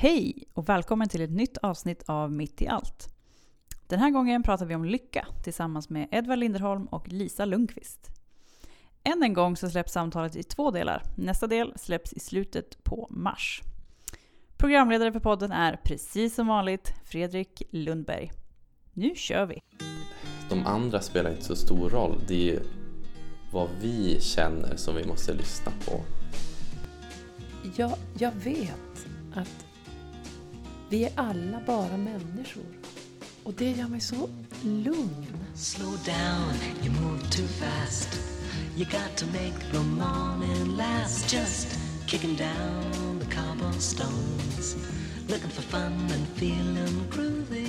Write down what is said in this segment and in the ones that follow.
Hej och välkommen till ett nytt avsnitt av Mitt i allt. Den här gången pratar vi om lycka tillsammans med Edvard Linderholm och Lisa Lundqvist. Än en gång så släpps samtalet i två delar. Nästa del släpps i slutet på mars. Programledare för podden är precis som vanligt Fredrik Lundberg. Nu kör vi! De andra spelar inte så stor roll. Det är ju vad vi känner som vi måste lyssna på. Jag, jag vet att vi är alla bara människor. Och det gör mig så lugn. Slow down, you move too fast. You got to make the morning last. Just kicking down the cobblestones. Looking for fun and feeling groovy.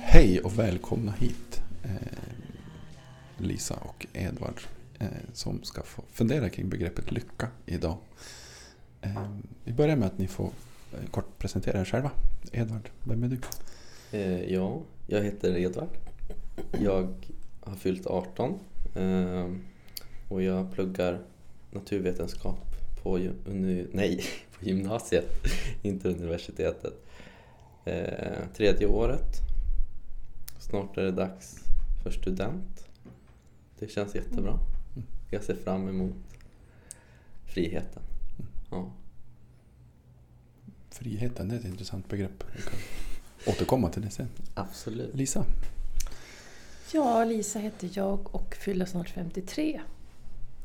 Hej och välkomna hit eh, Lisa och Edvard eh, som ska få fundera kring begreppet lycka idag. Eh, vi börjar med att ni får kort presentera er själva. Edvard, vem är du? Eh, ja, jag heter Edvard. Jag har fyllt 18 eh, och jag pluggar naturvetenskap på, uni, nej, på gymnasiet, inte universitetet. Eh, tredje året. Snart är det dags för student. Det känns jättebra. Jag ser fram emot friheten. Ja. Friheten, det är ett intressant begrepp. Vi kan återkomma till det sen. Absolut. Lisa, Ja, Lisa heter jag och fyller snart 53.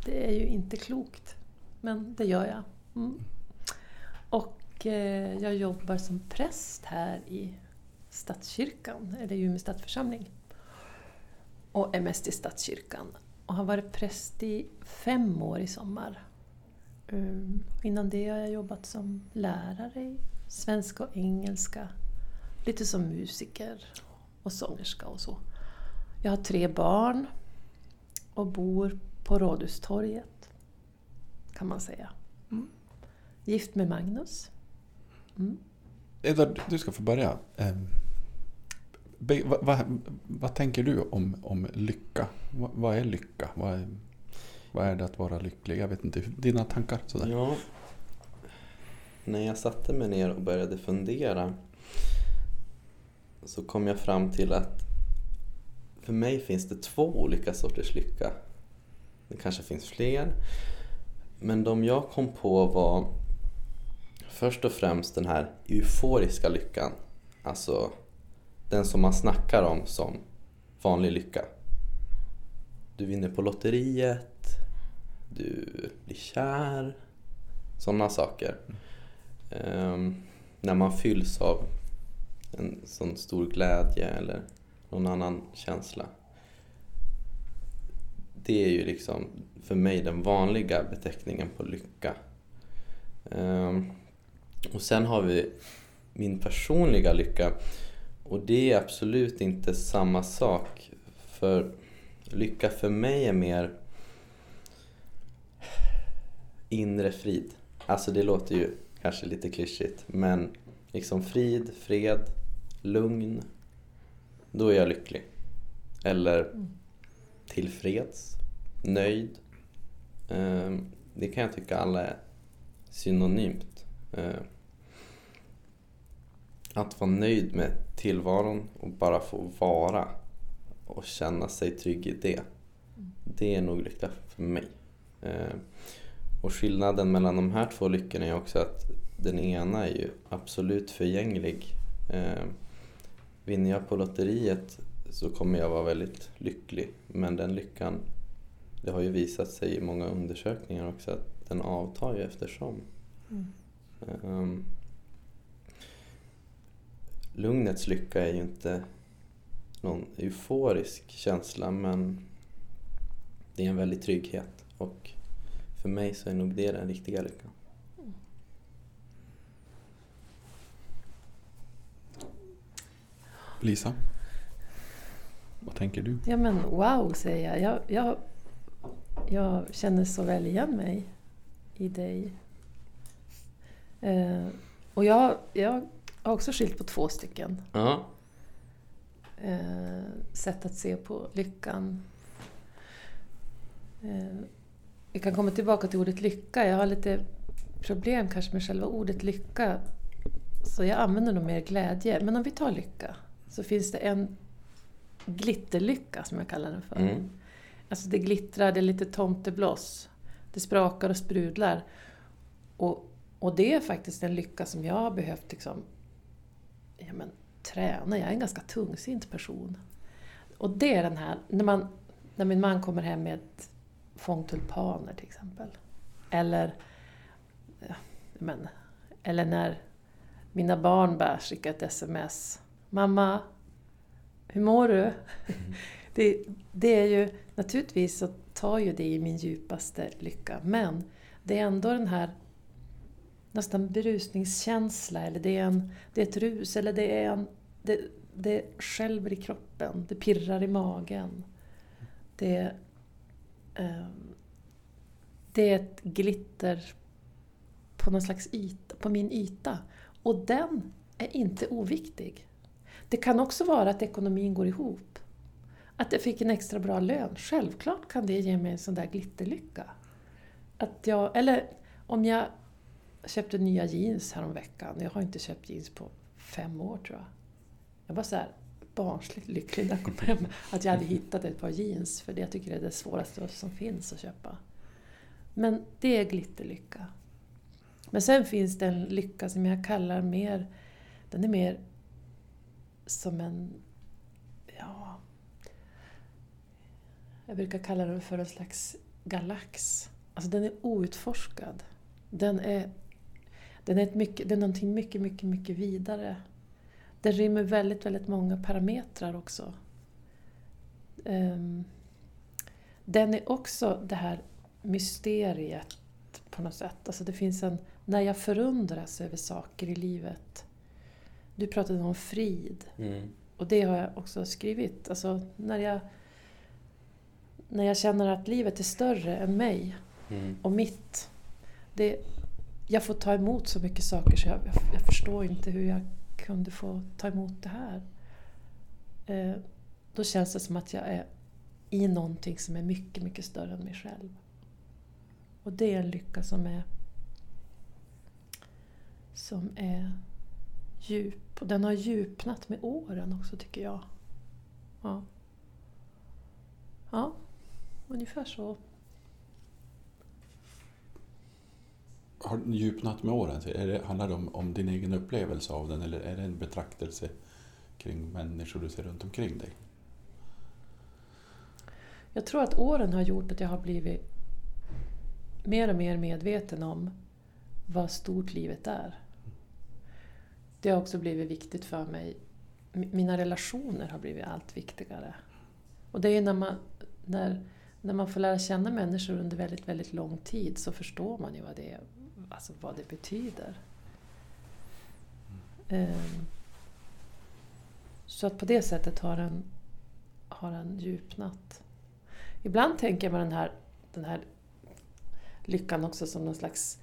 Det är ju inte klokt, men det gör jag. Mm. Och eh, jag jobbar som präst här i Stadskyrkan, eller Umeå stadsförsamling. Och är mest i Stadskyrkan. Och har varit präst i fem år i sommar. Um, innan det har jag jobbat som lärare i svenska och engelska. Lite som musiker och sångerska och så. Jag har tre barn och bor på Rådhustorget, kan man säga. Mm. Gift med Magnus. Mm. Edvard, du ska få börja. Eh, be, vad, vad, vad tänker du om, om lycka? Vad, vad är lycka? Vad är, vad är det att vara lycklig? Jag vet inte, dina tankar? Sådär. Ja, när jag satte mig ner och började fundera så kom jag fram till att för mig finns det två olika sorters lycka. Det kanske finns fler. Men de jag kom på var först och främst den här euforiska lyckan. Alltså den som man snackar om som vanlig lycka. Du vinner på lotteriet, du blir kär, sådana saker. Mm. Ehm, när man fylls av en sån stor glädje eller någon annan känsla. Det är ju liksom för mig den vanliga beteckningen på lycka. Ehm, och sen har vi min personliga lycka och det är absolut inte samma sak. För lycka för mig är mer inre frid. Alltså det låter ju kanske lite klyschigt men liksom frid, fred, lugn. Då är jag lycklig. Eller tillfreds, nöjd. Ehm, Det kan jag tycka alla är synonymt. Ehm, Att vara nöjd med tillvaron och bara få vara och känna sig trygg i det. Det är nog lycka för mig. Och skillnaden mellan de här två lyckorna är också att den ena är ju absolut förgänglig. Eh, vinner jag på lotteriet så kommer jag vara väldigt lycklig. Men den lyckan, det har ju visat sig i många undersökningar också att den avtar ju eftersom. Eh, lugnets lycka är ju inte någon euforisk känsla men det är en väldig trygghet. Och för mig så är nog det den riktiga lyckan. Lisa, vad tänker du? Ja men wow, säger jag. Jag, jag. jag känner så väl igen mig i dig. Eh, och jag, jag har också skilt på två stycken Ja, eh, sätt att se på lyckan. Eh, vi kan komma tillbaka till ordet lycka. Jag har lite problem kanske med själva ordet lycka. så jag använder nog mer glädje. Men om vi tar lycka så finns det en glitterlycka som jag kallar den för. Mm. Alltså det glittrar, det är lite tomtebloss. Det sprakar och sprudlar. Och, och det är faktiskt en lycka som jag har behövt liksom, ja, men, träna. Jag är en ganska tungsint person. Och det är den här, när, man, när min man kommer hem med ett fång tulpaner till exempel. Eller, ja, men, eller när mina barn bara skickar ett sms. Mamma, hur mår du? Det, det är ju, naturligtvis så tar ju det i min djupaste lycka, men det är ändå den här nästan berusningskänsla, eller det är, en, det är ett rus, eller det är en... Det, det skälver i kroppen, det pirrar i magen. Det, Ehm, det är ett glitter på någon slags yta, på min yta. Och den är inte oviktig. Det kan också vara att ekonomin går ihop. Att jag fick en extra bra lön. Självklart kan det ge mig en sån där glitterlycka. Att jag, eller om jag köpte nya jeans häromveckan. Jag har inte köpt jeans på fem år tror jag. Jag bara så här barnsligt lycklig när jag kom hem att jag hade hittat ett par jeans. För det jag tycker är det svåraste som finns att köpa. Men det är glitterlycka. Men sen finns det en lycka som jag kallar mer, den är mer som en, ja, jag brukar kalla den för en slags galax. Alltså den är outforskad. Den är, den är, ett mycket, det är någonting mycket, mycket, mycket vidare. Den rymmer väldigt, väldigt många parametrar också. Um, den är också det här mysteriet på något sätt. Alltså det finns en, när jag förundras över saker i livet. Du pratade om frid. Mm. Och det har jag också skrivit. Alltså när jag, när jag känner att livet är större än mig Mm. och mitt. Det, jag får ta emot så mycket saker så jag, jag, jag förstår inte hur jag kunde få ta emot det här. Eh, då känns det som att jag är i någonting som är mycket, mycket större än mig själv. Och det är en lycka som är som är djup. Och den har djupnat med åren också tycker jag. Ja, ja ungefär så. Har den djupnat med åren? Är det, handlar det om, om din egen upplevelse av den eller är det en betraktelse kring människor du ser runt omkring dig? Jag tror att åren har gjort att jag har blivit mer och mer medveten om vad stort livet är. Det har också blivit viktigt för mig. Mina relationer har blivit allt viktigare. Och det är när man, när, när man får lära känna människor under väldigt, väldigt lång tid så förstår man ju vad det, är alltså vad det betyder. Ehm, Så att på det sättet har den, har den djupnat. Ibland tänker med den här, den här lyckan också som någon slags...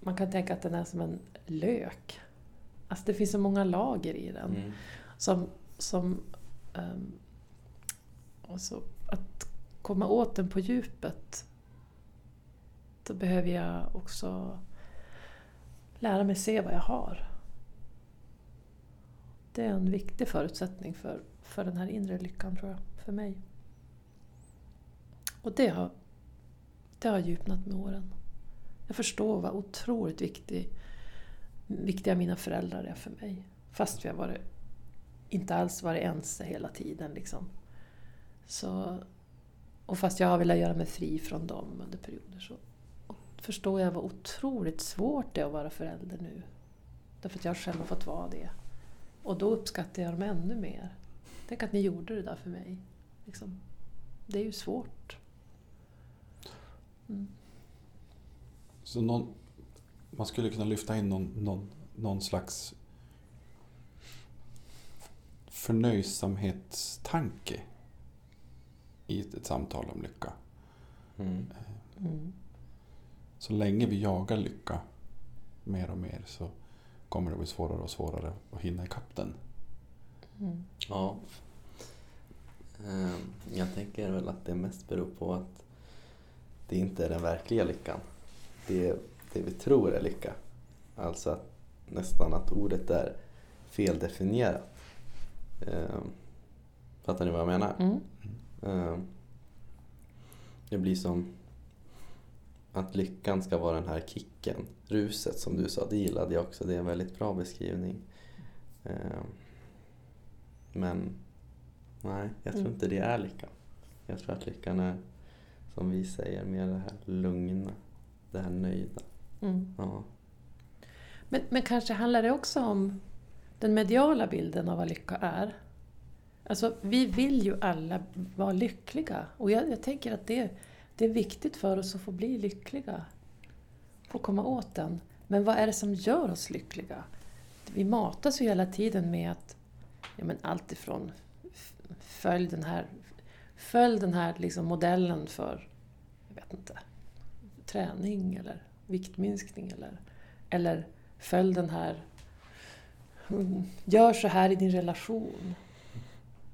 Man kan tänka att den är som en lök. Alltså det finns så många lager i den. Mm. Som... som um, alltså att komma åt den på djupet då behöver jag också lära mig se vad jag har. Det är en viktig förutsättning för, för den här inre lyckan, tror jag, för mig. Och det har, det har djupnat med åren. Jag förstår vad otroligt viktig, viktiga mina föräldrar är för mig. Fast vi har varit, inte alls varit ense hela tiden. Liksom. Så, och fast jag har velat göra mig fri från dem under perioder så förstår jag vad otroligt svårt det är att vara förälder nu. Därför att jag själv har fått vara det. Och då uppskattar jag dem ännu mer. Tänk att ni gjorde det där för mig. Liksom. Det är ju svårt. Mm. Så någon, man skulle kunna lyfta in någon, någon, någon slags förnöjsamhetstanke i ett, ett samtal om lycka. Mm. Mm. Så länge vi jagar lycka mer och mer så kommer det bli svårare och svårare att hinna ikapp den. Mm. Ja. Ehm, Jag tänker väl att det mest beror på att det inte är den verkliga lyckan. Det är det vi tror är lycka. Alltså att nästan att ordet är feldefinierat. Eh, fattar ni vad jag menar? Mm. Eh, det blir som att lyckan ska vara den här kicken, ruset som du sa, det gillade jag också. Det är en väldigt bra beskrivning. Eh, men nej, jag tror Mm. inte det är lyckan. Jag tror att lyckan är, som vi säger, mer det här lugna, det här nöjda. Mm. Ja. Men, men kanske handlar det också om den mediala bilden av vad lycka är. Alltså, vi vill ju alla vara lyckliga och jag, jag tänker att det, det är viktigt för oss att få bli lyckliga. Få komma åt den. Men vad är det som gör oss lyckliga? Vi matas ju hela tiden med att ja, men allt ifrån följ den här, följ den här liksom modellen för jag vet inte, träning eller viktminskning eller, eller följ den här mm, gör så här i din relation.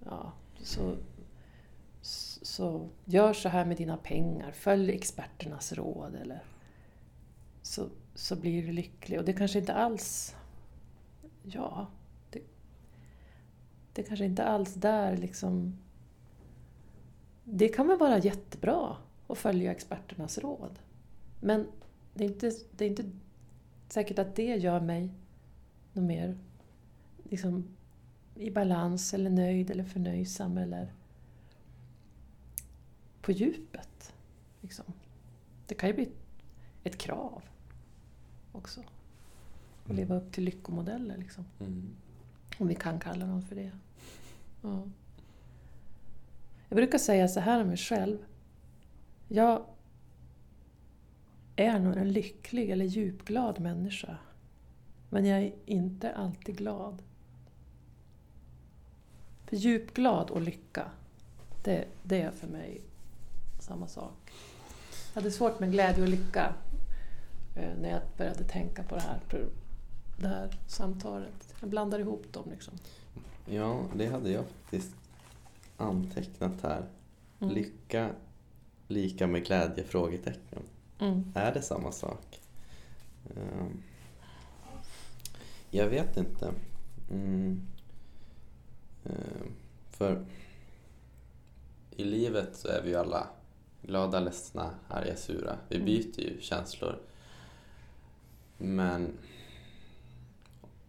Ja, så, så gör så här med dina pengar, följ experternas råd eller så, så blir du lycklig. Och det kanske inte alls... Ja, det, det kanske inte alls där liksom... Det kan väl vara jättebra att följa experternas råd. Men det är inte, det är inte säkert att det gör mig något mer liksom, i balans eller nöjd eller förnöjsam eller på djupet. Liksom. Det kan ju bli ett krav också. Att leva upp till lyckomodeller, liksom. Mm. om vi kan kalla dem för det. Ja. Jag brukar säga så här om mig själv. Jag är nog en lycklig eller djupglad människa. Men jag är inte alltid glad. För djupglad och lycka, det, det är för mig samma sak. Jag hade svårt med glädje och lycka eh, när jag började tänka på det här, det här samtalet. Jag blandar ihop dem liksom. Ja, det hade jag faktiskt antecknat här. Mm. Lycka lika med glädje? Frågetecken. Mm. Är det samma sak? Ehm, Jag vet inte. Mm. Ehm, För i livet så är vi ju alla glada, ledsna, arga, sura. Vi Mm. byter ju känslor. Men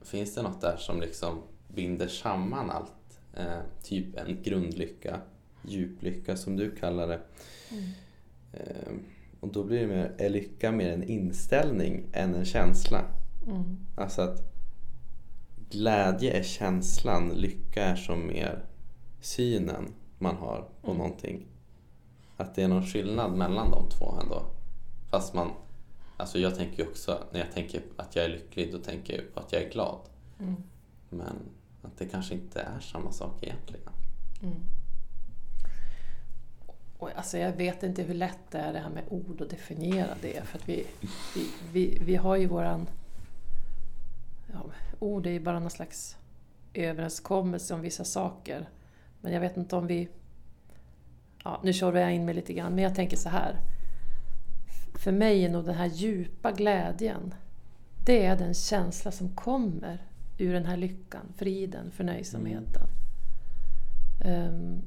finns det något där som liksom binder samman allt? Eh, typ en grundlycka, djuplycka som du kallar det. Mm. Eh, och då blir det mer, är lycka mer en inställning än en känsla? Mm. Alltså att glädje är känslan, lycka är som mer synen man har på Mm. någonting. Att det är någon skillnad mellan de två ändå. Fast man, alltså jag tänker ju också, när jag tänker att jag är lycklig, då tänker jag på att jag är glad. Mm. Men att det kanske inte är samma sak egentligen. Mm. Och alltså jag vet inte hur lätt det är det här med ord att definiera det. För att vi, vi, vi, vi har ju våran... Ja, ord är ju bara någon slags överenskommelse om vissa saker. Men jag vet inte om vi... Ja, nu kör jag in mig lite grann, men jag tänker så här. För mig är nog den här djupa glädjen, det är den känsla som kommer ur den här lyckan, friden, förnöjsamheten. Ehm,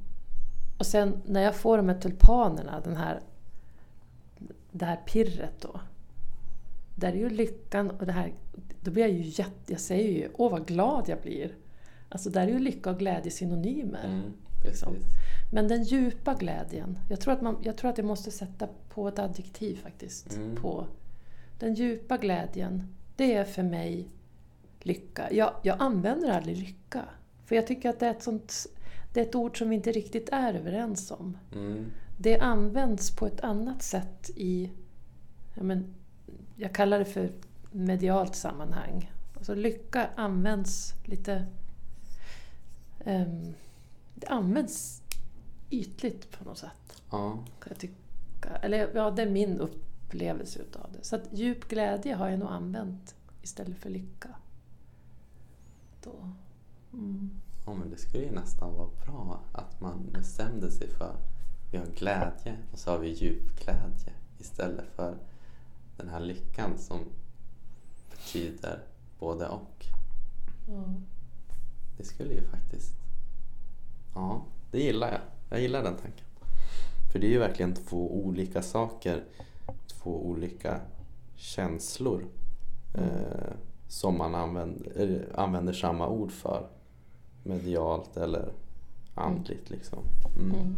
och sen när jag får de här tulpanerna, den här, det här pirret då. Där är ju lyckan och det här, då blir jag ju jätte, jag säger ju åh vad glad jag blir. Alltså där är ju lycka och glädje synonymer. Mm, Liksom. Men den djupa glädjen, jag tror, att man, jag tror att jag måste sätta på ett adjektiv faktiskt. Mm. På den djupa glädjen, det är för mig lycka. Jag, jag använder aldrig lycka. För jag tycker att det är, ett sånt, det är ett ord som vi inte riktigt är överens om. Mm, Det används på ett annat sätt i, ja men, jag kallar det för medialt sammanhang. Alltså lycka används lite... ehm, det används ytligt på något sätt. ja. Kan jag tycka. Eller ja, det är min upplevelse utav det. Så att djup glädje har jag nog använt istället för lycka. Då. Mm. Ja, men det skulle ju nästan vara bra att man bestämde sig för vi har glädje och så har vi djupglädje istället för den här lyckan som betyder både och. Ja. Det skulle ju faktiskt... Ja, det gillar jag. Jag gillar den tanken. För det är ju verkligen två olika saker. Två olika känslor. Eh, som man använder, använder samma ord för. Medialt eller andligt liksom. Mm. Mm.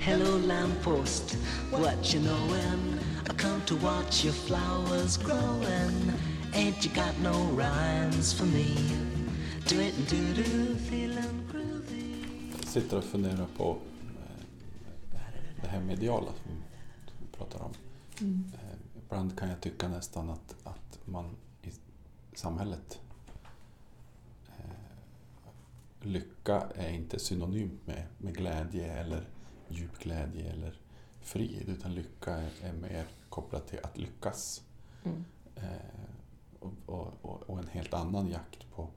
Hello, lamppost, what you knowin'? I come to watch your flowers growing. Ain't you got no rhymes for me? Do it do do. Jag sitter och funderar på eh, det här mediala som vi pratar om. Mm. Eh, Ibland kan jag tycka nästan att, att man i samhället eh, lycka är inte synonymt med, med glädje eller djup glädje eller frid utan lycka är, är mer kopplat till att lyckas. Mm. Eh, och, och, och, en helt annan jakt på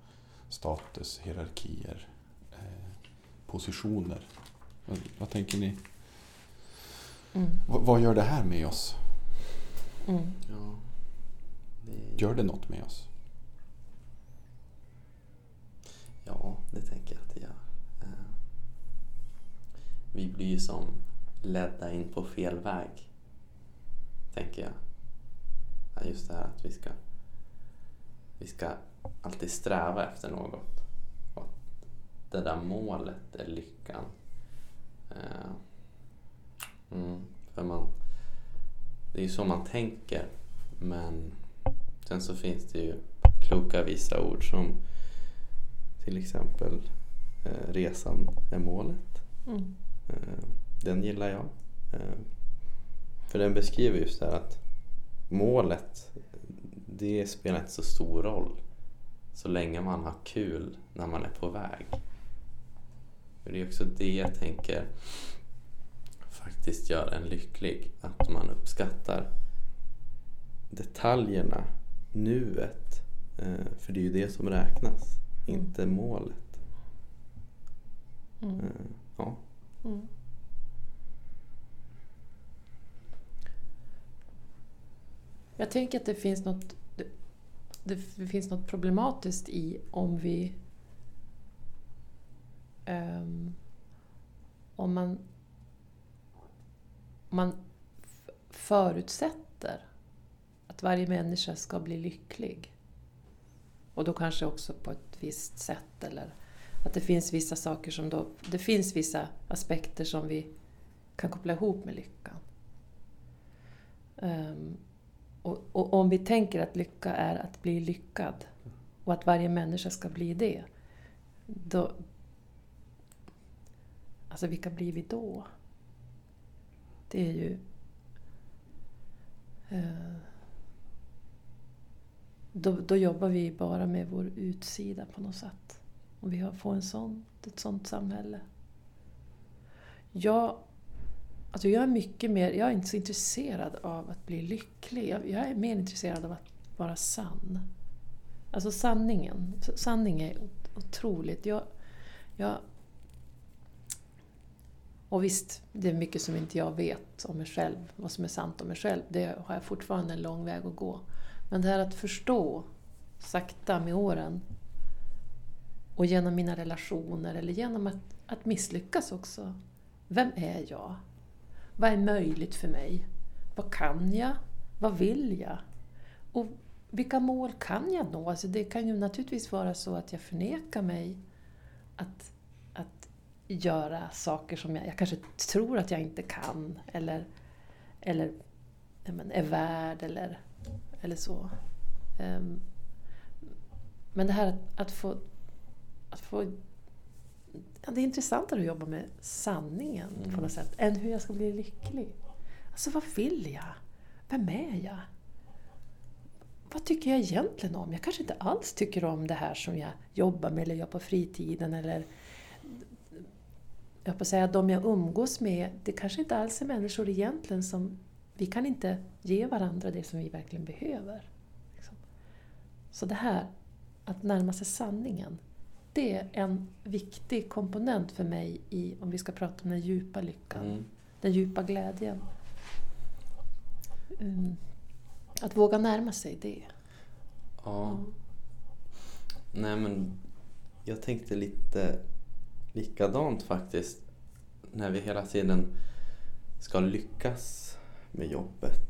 status, hierarkier, positioner. Vad, vad tänker ni? Mm. Vad, gör det här med oss? Mm. Ja, det, Gör det något med oss? ja, det tänker jag att det gör. Eh, Vi blir ju som ledda in på fel väg. Tänker jag. Ja, Just det här att vi ska vi ska alltid sträva efter något. Det där målet är lyckan. Eh, Mm, för man, det är ju så man tänker. Men sen så finns det ju kloka visa ord som till exempel eh, resan är målet. Mm. Eh, den gillar jag. Eh, för den beskriver just det här att målet, det spelar inte så stor roll så länge man har kul när man är på väg. För det är också det jag tänker faktiskt gör en lycklig. Att man uppskattar detaljerna, nuet. Eh, För det är ju det som räknas, inte målet. Mm. Eh, Ja. Mm. Jag tänker att det finns något det, det finns något problematiskt i om vi um, om man om man förutsätter att varje människa ska bli lycklig och då kanske också på ett visst sätt eller att det finns vissa saker som då, det finns vissa aspekter som vi kan koppla ihop med lyckan. Um, och, och om vi tänker att lycka är att bli lyckad och att varje människa ska bli det, då... Alltså vilka blir vi då? Det är ju... eh, då, då jobbar vi bara med vår utsida på något sätt. Om vi får en sån, ett sånt samhälle. Jag, alltså jag är mycket mer, jag är inte så intresserad av att bli lycklig. Jag, jag är mer intresserad av att vara sann. Alltså sanningen. Sanning är otroligt. Jag, jag, och visst, det är mycket som inte jag vet om mig själv, vad som är sant om mig själv. Det har jag fortfarande en lång väg att gå. Men det här att förstå, sakta med åren, och genom mina relationer eller genom att, att misslyckas också. Vem är jag? Vad är möjligt för mig? Vad kan jag? Vad vill jag? Och vilka mål kan jag nå? Alltså det kan ju naturligtvis vara så att jag förnekar mig att, att göra saker som jag, jag kanske tror att jag inte kan eller, eller men, är värd eller, eller så. Ehm, men det här att, att få att få... Ja, det är intressantare att jobba med sanningen på något sätt, än hur jag ska bli lycklig. Alltså vad vill jag? Vem är jag? Vad tycker jag egentligen om? Jag kanske inte alls tycker om det här som jag jobbar med eller gör på fritiden eller jag på säga de jag umgås med, det kanske inte alls är människor egentligen som... Vi kan inte ge varandra det som vi verkligen behöver. liksom. Så det här, att närma sig sanningen, det är en viktig komponent för mig i, om vi ska prata om den djupa lyckan, Mm. den djupa glädjen. Mm. Att våga närma sig det. Ja. Nej men jag tänkte lite likadant faktiskt. När vi hela tiden ska lyckas med jobbet,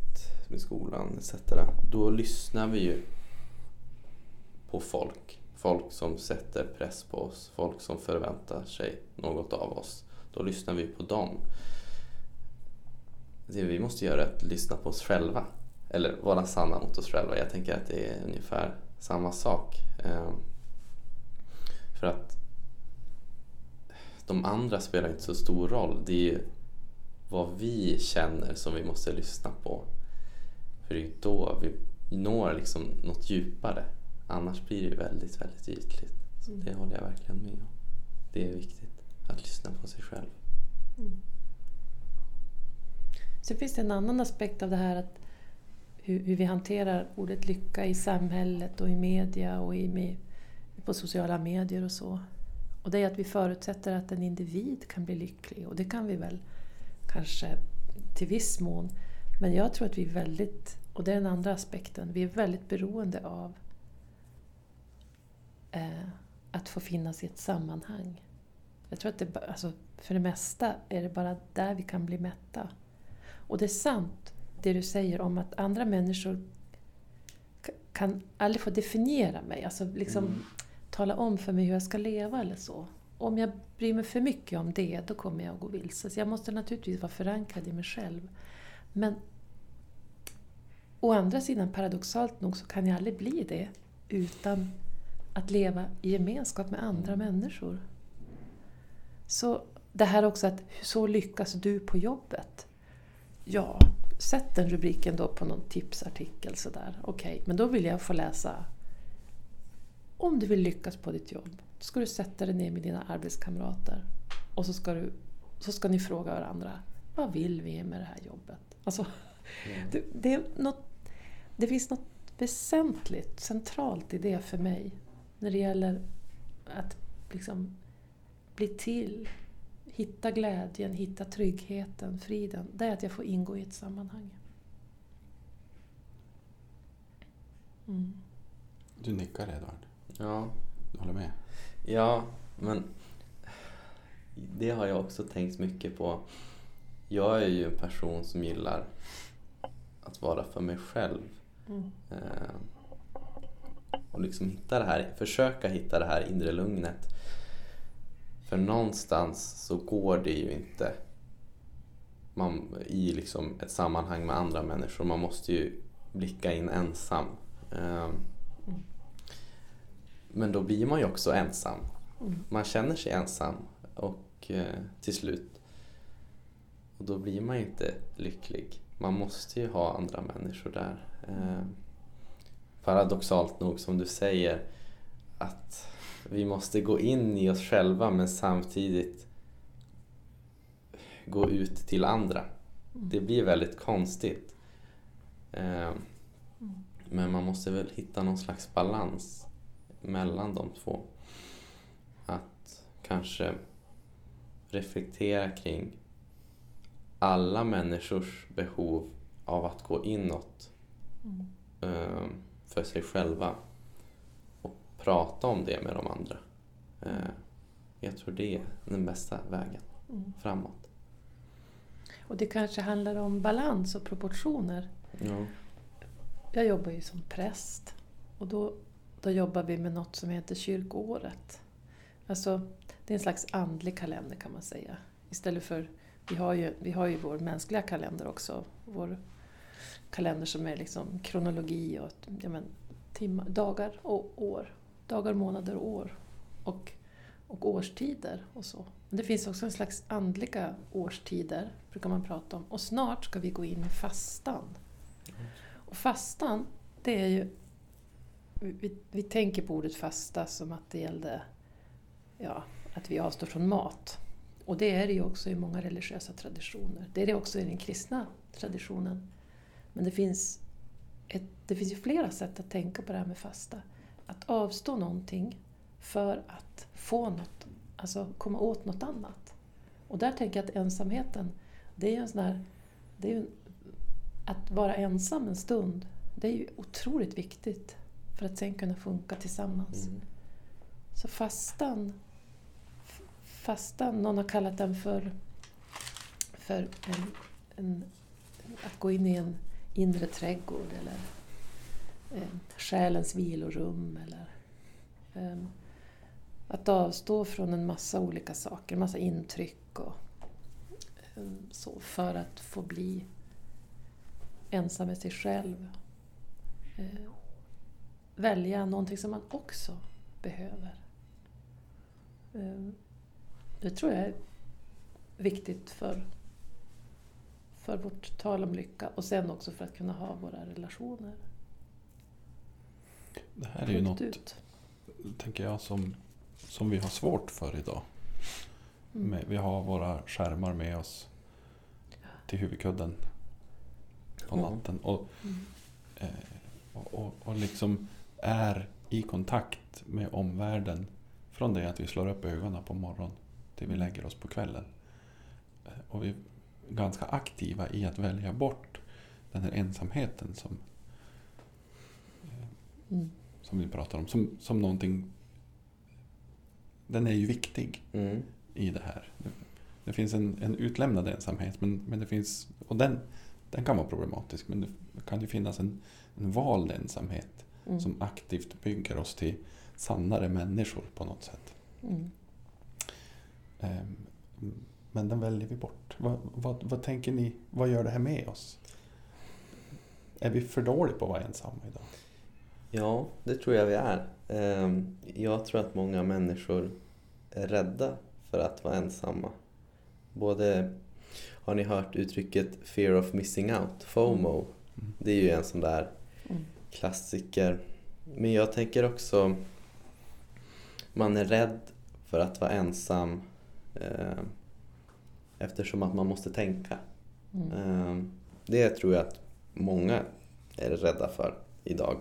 med skolan etc. Då lyssnar vi ju på folk. Folk som sätter press på oss, folk som förväntar sig något av oss. Då lyssnar vi på dem. Det vi måste göra är att lyssna på oss själva. Eller vara sanna mot oss själva. Jag tänker att det är ungefär samma sak. Ehm, för att de andra spelar inte så stor roll. Det är ju vad vi känner som vi måste lyssna på. För det är ju då vi når liksom något djupare. Annars blir det väldigt, väldigt ytligt. Så det håller jag verkligen med om. Det är viktigt att lyssna på sig själv. Sen finns det en annan aspekt av det här att hur, hur vi hanterar ordet lycka i samhället och i media och i, med, på sociala medier och så. Och det är att vi förutsätter att en individ kan bli lycklig och det kan vi väl kanske till viss mån. Men jag tror att vi är väldigt, och det är den andra aspekten, vi är väldigt beroende av eh, att få finnas i ett sammanhang. Jag tror att det, alltså, för det mesta är det bara där vi kan bli mätta. Och det är sant det du säger om att andra människor kan aldrig få definiera mig, alltså liksom mm tala om för mig hur jag ska leva eller så. Om jag bryr mig för mycket om det, då kommer jag att gå vilse. Så jag måste naturligtvis vara förankrad i mig själv. Men å andra sidan, paradoxalt nog, så kan jag aldrig bli det utan att leva i gemenskap med andra människor. Så det här också att så lyckas du på jobbet. Ja, sätt den rubriken då på någon tipsartikel sådär. Okej, men då vill jag få läsa om du vill lyckas på ditt jobb, ska du sätta dig ner med dina arbetskamrater och så ska, du, så ska ni fråga varandra, vad vill vi med det här jobbet? Alltså, det, det, är något, det finns något väsentligt, centralt i det för mig när det gäller att liksom bli till, hitta glädjen, hitta tryggheten, friden. Det är att jag får ingå i ett sammanhang. Mm. Du nickar Edvard. Ja, Du håller med? Ja, men det har jag också tänkt mycket på. Jag är ju en person som gillar att vara för mig själv. Mm. Eh, och liksom hitta det här, försöka hitta det här inre lugnet. För någonstans så går det ju inte man, i liksom ett sammanhang med andra människor. Man måste ju blicka in ensam. Eh, men då blir man ju också ensam. Mm. Man känner sig ensam och eh, till slut och då blir man ju inte lycklig. Man måste ju ha andra människor där. Eh, paradoxalt nog som du säger att vi måste gå in i oss själva men samtidigt gå ut till andra. Det blir väldigt konstigt. Eh, men man måste väl hitta någon slags balans mellan de två. Att kanske reflektera kring alla människors behov av att gå inåt eh, för sig själva och prata om det med de andra. Eh, jag tror det är den bästa vägen Mm. framåt. Och det kanske handlar om balans och proportioner. Ja. Jag jobbar ju som präst och då, då jobbar vi med något som heter kyrkoåret. Alltså, det är en slags andlig kalender kan man säga. Istället för, vi har ju, vi har ju vår mänskliga kalender också. Vår kalender som är liksom kronologi och ja men, timmar, dagar och år. Dagar, månader och år. Och, och årstider och så. Men det finns också en slags andliga årstider, brukar man prata om. Och snart ska vi gå in med fastan. Och fastan, det är ju... Vi, vi tänker på ordet fasta som att det gällde ja, att vi avstår från mat. Och det är det ju också i många religiösa traditioner. Det är det också i den kristna traditionen. Men det finns, ett, det finns ju flera sätt att tänka på det här med fasta. Att avstå någonting för att få något, alltså komma åt något annat. Och där tänker jag att ensamheten, det är ju en sån här... Det är ju, att vara ensam en stund, det är ju otroligt viktigt för att sen kunna funka tillsammans. Mm. Så fastan, fastan, någon har kallat den för, för en, en, att gå in i en inre trädgård eller eh, själens vilorum eller eh, att avstå från en massa olika saker, en massa intryck och eh, så för att få bli ensam med sig själv. Eh, välja någonting som man också behöver. Eh, Det tror jag är viktigt för, för vårt tal om lycka och sen också för att kunna ha våra relationer. Det här är ju något, ut. tänker jag, som, som vi har svårt för idag. Mm. Vi har våra skärmar med oss till huvudkudden på natten. Och, Mm. eh, och, och, och liksom är i kontakt med omvärlden från det att vi slår upp ögonen på morgonen till vi lägger oss på kvällen. Eh, Och vi är ganska aktiva i att välja bort den här ensamheten som, Mm. som vi pratar om. Som, som någonting... Den är ju viktig Mm. i det här. Det finns en, en utlämnad ensamhet men, men det finns, och den, den kan vara problematisk men det kan ju finnas en, en vald ensamhet Mm. som aktivt bygger oss till sannare människor på något sätt. Mm. Ehm, Men den väljer vi bort. Vad, vad, vad tänker ni, vad gör det här med oss? Är vi för dåliga på att vara ensamma idag? Ja, det tror jag vi är. Ehm, Jag tror att många människor är rädda för att vara ensamma. Både, har ni hört uttrycket fear of missing out, FOMO? Mm. Det är ju en sån där Mm. Klassiker. Men jag tänker också, man är rädd för att vara ensam eh, eftersom att man måste tänka. Mm. Eh, det tror jag att många är rädda för idag.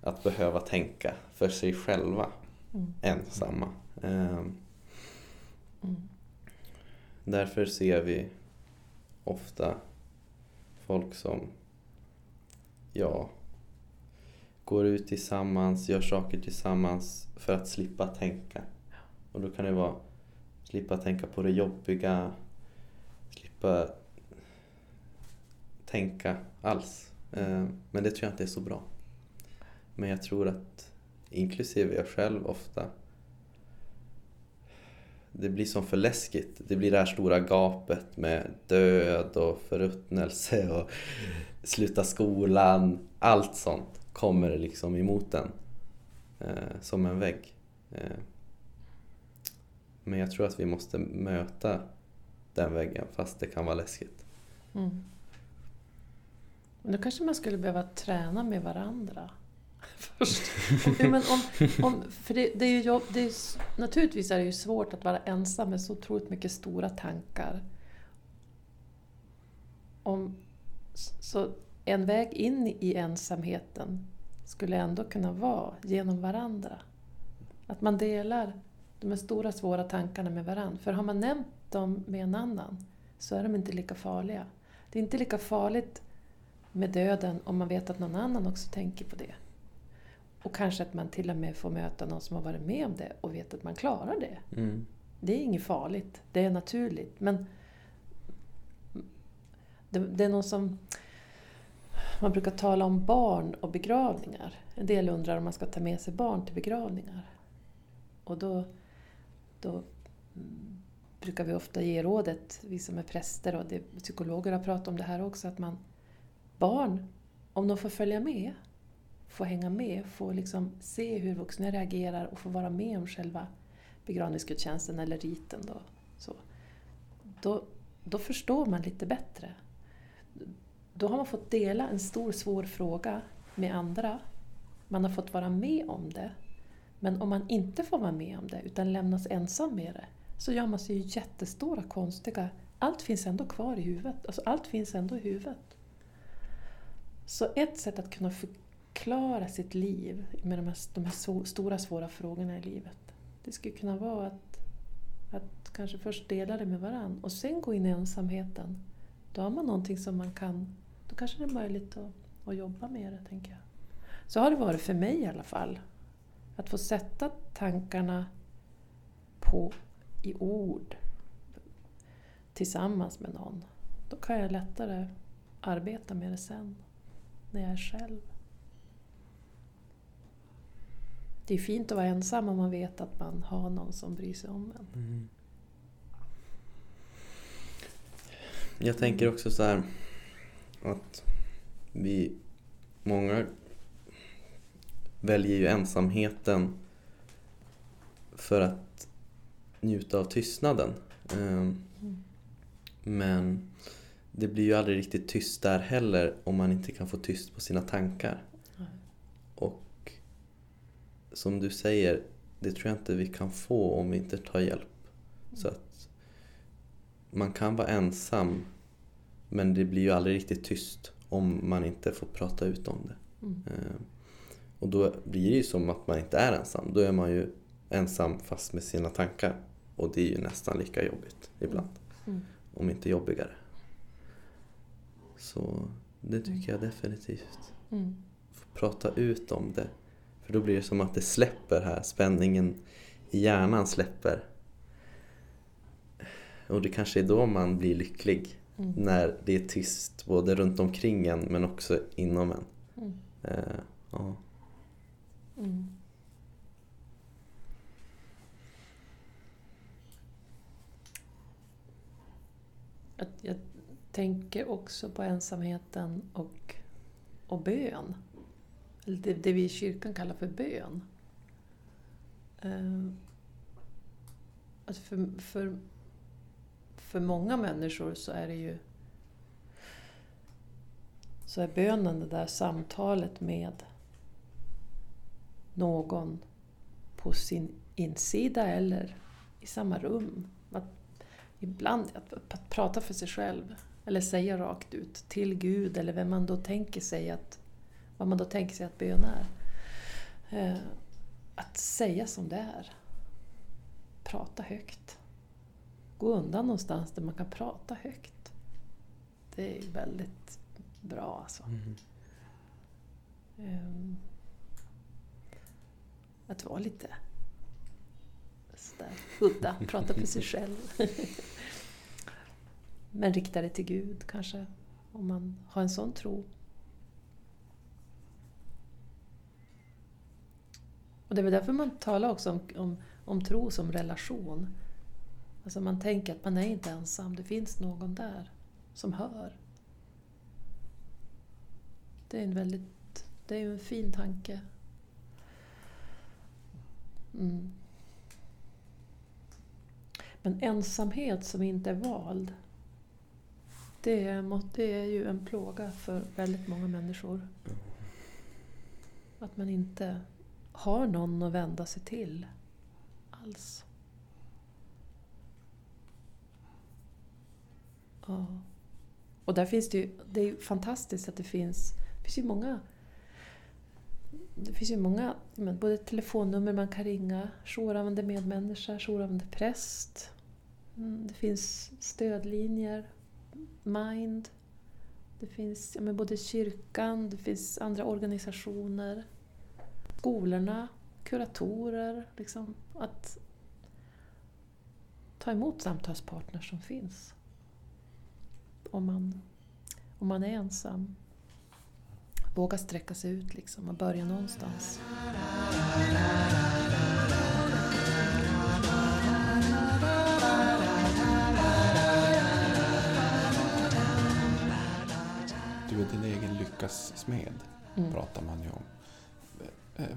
Att behöva tänka för sig själva Mm. ensamma. Eh, Mm. Därför ser vi ofta folk som ja, går ut tillsammans, gör saker tillsammans för att slippa tänka. Och då kan det vara slippa tänka på det jobbiga, slippa tänka alls. Eh, men det tror jag inte är så bra. Men jag tror att, inklusive jag själv ofta, det blir som för läskigt. Det blir det här stora gapet med död och förruttnelse och sluta skolan. Allt sånt kommer liksom emot en eh, som en vägg. Eh, men jag tror att vi måste möta den väggen fast det kan vara läskigt. Mm. Men då kanske man skulle behöva träna med varandra först. Men om, om, för det, det är ju jobb, det är, naturligtvis är det ju svårt att vara ensam med så otroligt mycket stora tankar. Om, så en väg in i ensamheten skulle ändå kunna vara genom varandra. Att man delar de här stora svåra tankarna med varandra. För har man nämnt dem med en annan så är de inte lika farliga. Det är inte lika farligt med döden om man vet att någon annan också tänker på det. Och kanske att man till och med får möta någon som har varit med om det och vet att man klarar det. Mm. Det är inget farligt, det är naturligt. Men det, det är någon som... Man brukar tala om barn och begravningar. En del undrar om man ska ta med sig barn till begravningar. Och då, då mm, brukar vi ofta ge rådet, vi som är präster och det, psykologer har pratat om det här också, att man barn, om de får följa med, får hänga med, får liksom se hur vuxna reagerar och får vara med om själva begravningsgudstjänsten eller riten. Då, så, då, då förstår man lite bättre. Då har man fått dela en stor svår fråga med andra. Man har fått vara med om det. Men om man inte får vara med om det utan lämnas ensam med det så gör man sig ju jättestora konstiga... Allt finns ändå kvar i huvudet. Alltså allt finns ändå i huvudet. Så ett sätt att kunna förklara sitt liv med de här, de här stora svåra frågorna i livet det skulle kunna vara att, att kanske först dela det med varandra och sen gå in i ensamheten. Då har man någonting som man kan... Då kanske det är möjligt att, att jobba med det, tänker jag. Så har det varit för mig i alla fall. Att få sätta tankarna på i ord tillsammans med någon. Då kan jag lättare arbeta med det sen, när jag är själv. Det är fint att vara ensam om man vet att man har någon som bryr sig om en. Mm. Jag tänker också så här att vi, många väljer ju ensamheten för att njuta av tystnaden. Ehm, Men det blir ju aldrig riktigt tyst där heller om man inte kan få tyst på sina tankar. Och som du säger, det tror jag inte vi kan få om vi inte tar hjälp. Så att man kan vara ensam men det blir ju aldrig riktigt tyst om man inte får prata ut om det. Mm. Eh, Och då blir det ju som att man inte är ensam. Då är man ju ensam fast med sina tankar. Och det är ju nästan lika jobbigt ibland. Mm. Om inte jobbigare. Så det tycker jag definitivt. Mm. Få prata ut om det. För då blir det som att det släpper här. Spänningen i hjärnan släpper. Och det kanske är då man blir lycklig. Mm. När det är tyst både runt omkring en men också inom en. Mm. Eh, ja. Mm. Jag, jag tänker också på ensamheten och, och bön. Det, det vi i kyrkan kallar för bön. Eh, alltså för, för, för många människor så är det ju så är bönen det där samtalet med någon på sin insida eller i samma rum. Att ibland att, att prata för sig själv eller säga rakt ut till Gud eller vem man då tänker sig att, vad man då tänker sig att bön är. Eh, att säga som det är. Prata högt. Gå undan någonstans där man kan prata högt. Det är väldigt bra alltså. Mm. Ehm, att vara lite sådär udda, prata för sig själv. Men rikta det till Gud kanske, om man har en sån tro. Och det är väl därför man talar också om, om, om tro som relation. Alltså man tänker att man är inte ensam, det finns någon där som hör. Det är en väldigt, det är ju en fin tanke. Mm. Men ensamhet som inte är vald, det är, det är ju en plåga för väldigt många människor. Att man inte har någon att vända sig till alls. Ja. Och där finns det ju, det är ju fantastiskt att det finns, det finns ju många det finns ju många, men både telefonnummer man kan ringa, jouravande medmänniska, jourhavande präst. Mm, det finns stödlinjer, Mind. Det finns ja, men både kyrkan, det finns andra organisationer. Skolorna, kuratorer. Liksom, att ta emot samtalspartners som finns. Om man, om man är ensam. Våga sträcka sig ut liksom och börja någonstans. Du är din egen lyckas smed, Mm. pratar man ju om. Eh, eh,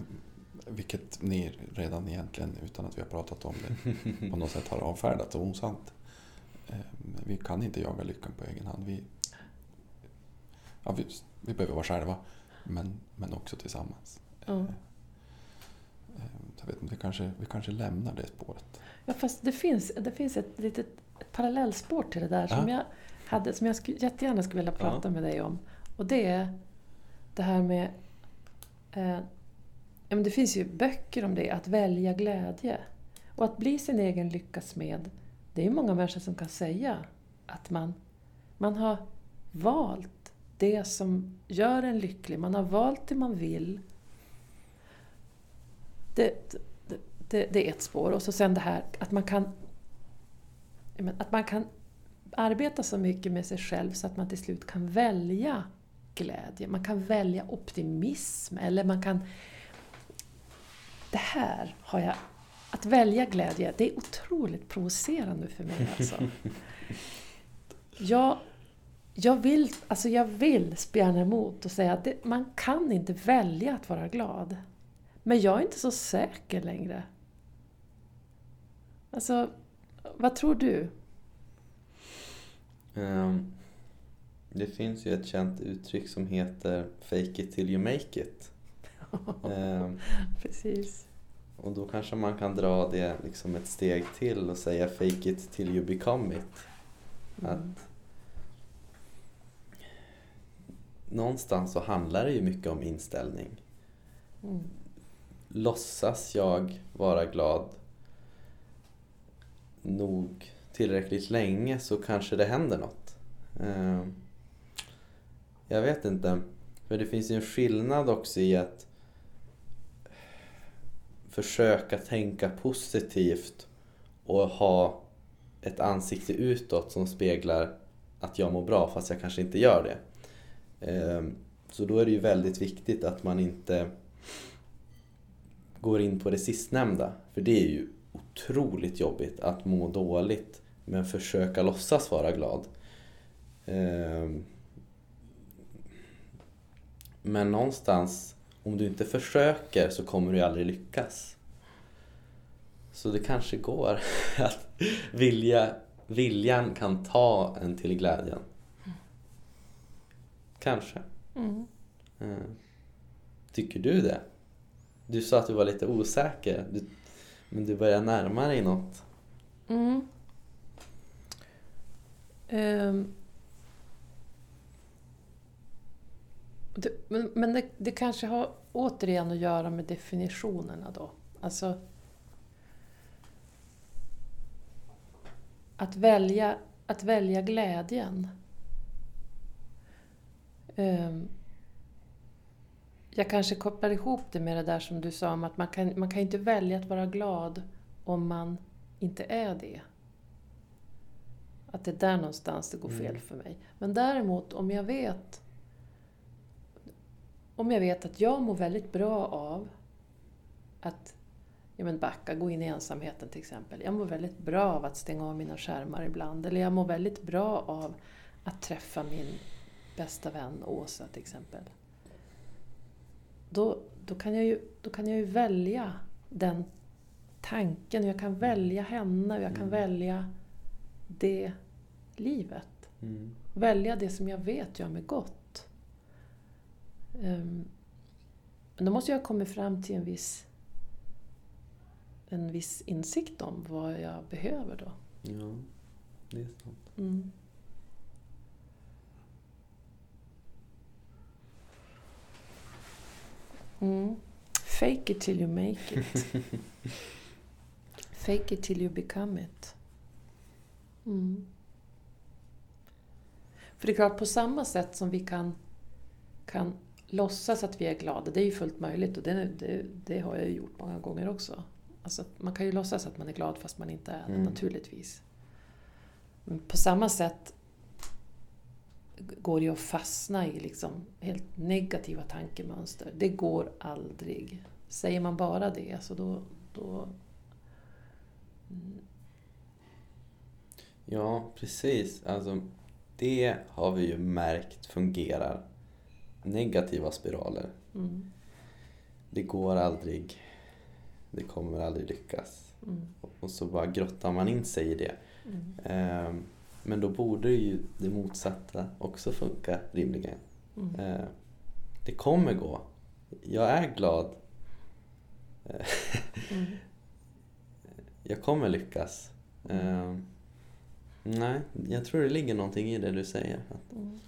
Vilket ni redan egentligen, utan att vi har pratat om det, på något sätt har avfärdat som osant. Eh, Vi kan inte jaga lyckan på egen hand. Vi, ja, vi, vi behöver vara själva, men, men också tillsammans. Så jag vet inte, vi kanske, vi kanske lämnar det spåret. Ja, fast det finns, det finns ett litet ett parallellspår till det där som Ja. jag, hade, som jag skulle, jättegärna skulle vilja prata Ja. med dig om. Och det är det här med... Eh, ja, men det finns ju böcker om det, att välja glädje. Och att bli sin egen lyckas med. Det är många människor som kan säga att man, man har valt det som gör en lycklig. Man har valt det man vill Det, det, det, det är ett spår. Och så sen det här att man kan att man kan arbeta så mycket med sig själv så att man till slut kan välja glädje. Man kan välja optimism eller man kan... Det här har jag... Att välja glädje, det är otroligt provocerande för mig alltså. Jag, jag, vill, alltså jag vill spjärna emot och säga att det, man kan inte välja att vara glad. Men jag är inte så säker längre. Alltså, vad tror du? Ehm, det finns ju ett känt uttryck som heter Fake it till you make it. Ehm, Precis. Och då kanske man kan dra det liksom ett steg till och säga Fake it till you become it. Mm. Att någonstans så handlar det ju mycket om inställning. Mm. Låtsas jag vara glad nog tillräckligt länge så kanske det händer något. Eh, Jag vet inte. För det finns ju en skillnad också i att försöka tänka positivt och ha ett ansikte utåt som speglar att jag mår bra fast jag kanske inte gör det. Ehm, så då är det ju väldigt viktigt att man inte går in på det sistnämnda. För det är ju otroligt jobbigt att må dåligt men försöka låtsas vara glad. Ehm, men någonstans, om du inte försöker så kommer du aldrig lyckas. Så det kanske går att vilja, viljan kan ta en till glädjen. Kanske. Mm. Ehm, Tycker du det? Du sa att du var lite osäker, du, men du börjar närma dig något. Mm. Ehm. Det, men men det, det kanske har återigen att göra med definitionerna då. Alltså att välja, att välja glädjen. Ehm. Jag kanske kopplar ihop det med det där som du sa om att man kan, man kan inte välja att vara glad om man inte är det. Att det är där någonstans det går fel Mm. för mig. Men däremot om jag vet om jag vet att jag mår väldigt bra av att ja, men backa, gå in i ensamheten till exempel. Jag mår väldigt bra av att stänga av mina skärmar ibland. Eller jag mår väldigt bra av att träffa min bästa vän Åsa till exempel. Då, då, kan jag ju, då kan jag ju välja den tanken. och Jag kan välja henne och jag kan Mm. välja det livet. Mm. Välja det som jag vet gör mig gott. Ehm, Men då måste jag komma fram till en viss, en viss insikt om vad jag behöver då. Ja, det är sant. Mm. Mm. Fake it till you make it. Fake it till you become it. Mm. För det är klart, på samma sätt som vi kan, kan låtsas att vi är glada, det är ju fullt möjligt och det, det, det har jag ju gjort många gånger också. Alltså, man kan ju låtsas att man är glad fast man inte är det, Mm. naturligtvis. Men på samma sätt går det att fastna i liksom helt negativa tankemönster. Det går aldrig. Säger man bara det, så då... då mm, Ja, precis. Alltså, det har vi ju märkt fungerar. Negativa spiraler. mm, Det går aldrig. Det kommer aldrig lyckas. mm, Och så bara grottar man in sig i det. mm, Ehm, Men då borde ju det motsatta också funka rimligen. mm. Eh, Det kommer gå. Jag är glad. Eh, Mm. Jag kommer lyckas. Ehm, Nej, jag tror det ligger någonting i det du säger. Att- Mm.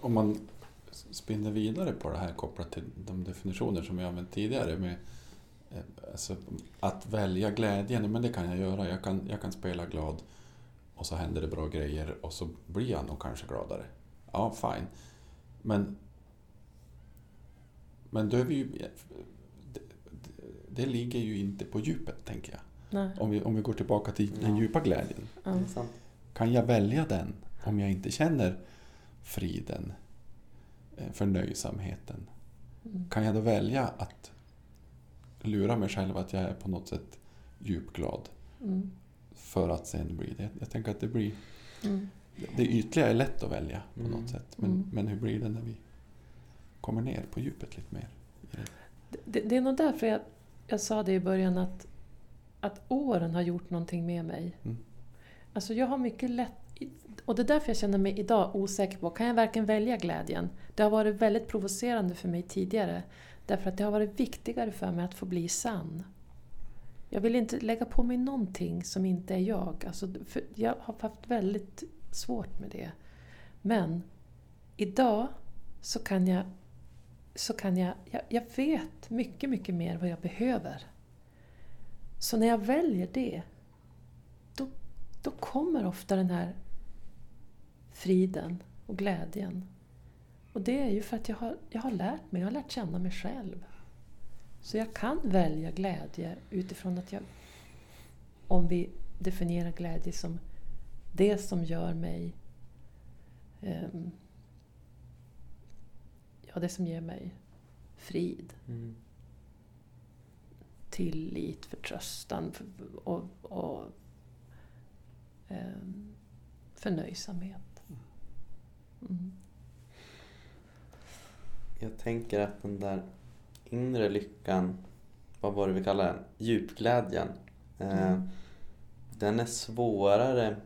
Om man spinner vidare på det här kopplat till de definitioner som jag använt tidigare med eh, alltså, att välja glädjen, men det kan jag göra. Jag kan, jag kan spela glad och så händer det bra grejer och så blir jag nog kanske gladare. Ja, fine. Men, men då är vi ju, det ligger ju inte på djupet, tänker jag. Nej. Om vi, om vi går tillbaka till den Ja. djupa glädjen. Det sant. Kan jag välja den om jag inte känner friden, eh, förnöjsamheten? Mm. Kan jag då välja att lura mig själv att jag är på något sätt djupglad Mm. för att sen bli det? Jag tänker att det blir... Mm. Det ytliga är lätt att välja på Mm. något sätt. Men, Mm. men hur blir det när vi kommer ner på djupet lite mer? Det, det är nog därför jag, jag sa det i början att, att åren har gjort någonting med mig. Mm. Alltså jag har mycket lätt... Och det är därför jag känner mig idag osäker på, kan jag verkligen välja glädjen? Det har varit väldigt provocerande för mig tidigare. Därför att det har varit viktigare för mig att få bli sann. Jag vill inte lägga på mig någonting som inte är jag. Alltså, för jag har haft väldigt svårt med det. Men idag så kan jag så kan jag, jag, jag vet mycket, mycket mer vad jag behöver. Så när jag väljer det, då, då kommer ofta den här friden och glädjen. Och det är ju för att jag har, jag har lärt mig, jag har lärt känna mig själv. Så jag kan välja glädje utifrån att jag, om vi definierar glädje som det som gör mig ehm, ja, det som ger mig frid, Mm. tillit, förtröstan och, och ehm, förnöjsamhet. Mm. Jag tänker att den där inre lyckan, vad var det vi kallar den? Djupglädjen. Eh, Mm. Den är svårare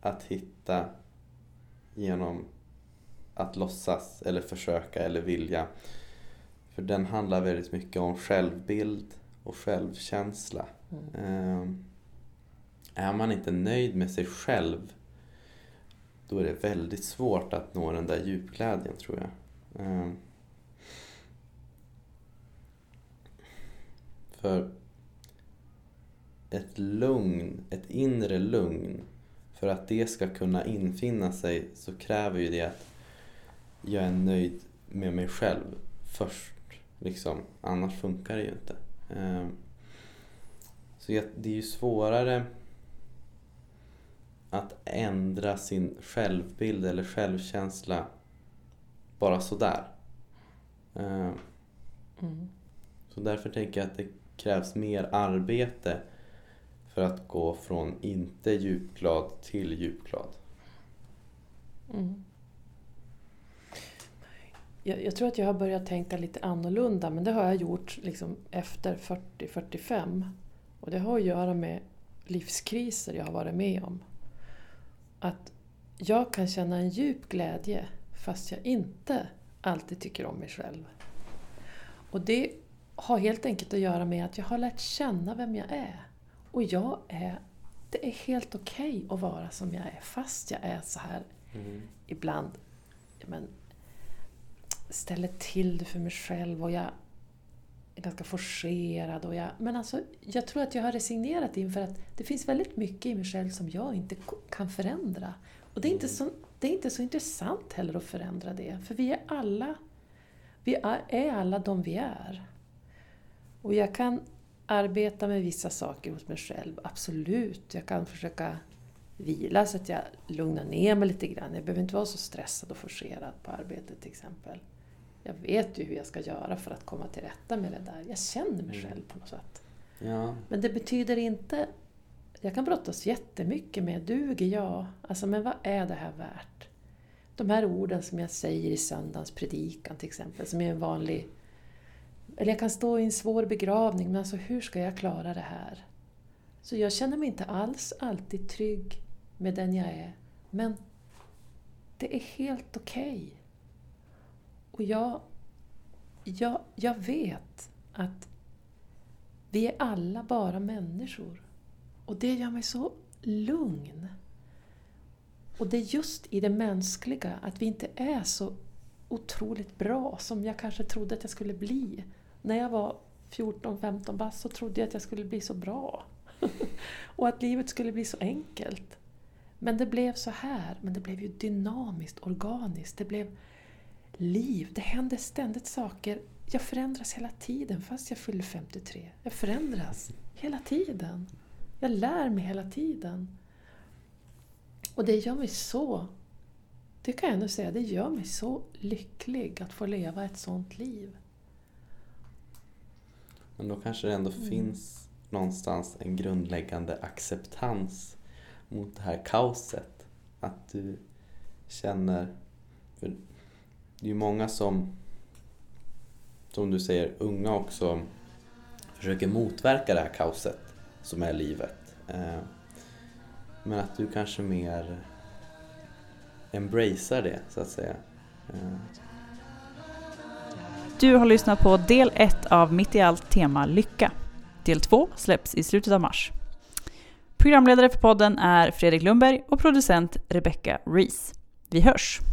att hitta genom att låtsas eller försöka eller vilja. För den handlar väldigt mycket om självbild och självkänsla. Mm. Eh, Är man inte nöjd med sig själv då är det väldigt svårt att nå den där djupglädjen tror jag. Ehm. För ett lugn, ett inre lugn, för att det ska kunna infinna sig så kräver ju det att jag är nöjd med mig själv först. Liksom. Annars funkar det ju inte. Ehm. Så det är ju svårare att ändra sin självbild eller självkänsla bara sådär. Eh, Mm. Så därför tänker jag att det krävs mer arbete för att gå från inte djupglad till djupglad. Mm. Jag, jag tror att jag har börjat tänka lite annorlunda men det har jag gjort liksom efter 40-45. Och det har att göra med livskriser jag har varit med om. Att jag kan känna en djup glädje fast jag inte alltid tycker om mig själv. Och det har helt enkelt att göra med att jag har lärt känna vem jag är. Och jag är, det är helt okej att vara som jag är fast jag är så här ibland ja, men, ställer till det för mig själv och jag ganska forcerad. Och jag, men alltså, jag tror att jag har resignerat inför att det finns väldigt mycket i mig själv som jag inte kan förändra. Och det är inte så, det är inte så intressant heller att förändra det, för vi är alla vi är, är alla de vi är. Och jag kan arbeta med vissa saker hos mig själv, absolut. Jag kan försöka vila så att jag lugnar ner mig lite grann. Jag behöver inte vara så stressad och forcerad på arbetet till exempel. Jag vet ju hur jag ska göra för att komma till rätta med det där. Jag känner mig Mm. själv på något sätt. Ja, Men det betyder inte... Jag kan brottas jättemycket med, duger jag? Alltså, men vad är det här värt? De här orden som jag säger i söndagens predikan till exempel, som är en vanlig... Eller jag kan stå i en svår begravning, men alltså hur ska jag klara det här? Så jag känner mig inte alls alltid trygg med den jag är. Men det är helt okej. Och jag, jag, jag vet att vi är alla bara människor. Och det gör mig så lugn. Och det är just i det mänskliga, att vi inte är så otroligt bra som jag kanske trodde att jag skulle bli. När jag var 14-15 bast så trodde jag att jag skulle bli så bra. och att livet skulle bli så enkelt. Men det blev så här. Men det blev ju dynamiskt, organiskt. Det blev liv. Det hände ständigt saker jag förändras hela tiden fast jag fyller 53. Jag förändras hela tiden. Jag lär mig hela tiden. Och det gör mig så, det kan jag ändå säga, det gör mig så lycklig att få leva ett sånt liv. Men då kanske det ändå Mm. finns någonstans en grundläggande acceptans mot det här kaoset. Att du känner... För det är ju många som, som du säger, unga också försöker motverka det här kaoset som är livet. Eh, men att du kanske mer embracear det, så att säga. Eh. Du har lyssnat på del 1 av Mitt i allt tema Lycka. Del 2 släpps i slutet av mars. Programledare för podden är Fredrik Lundberg och producent Rebecca Rees. Vi hörs!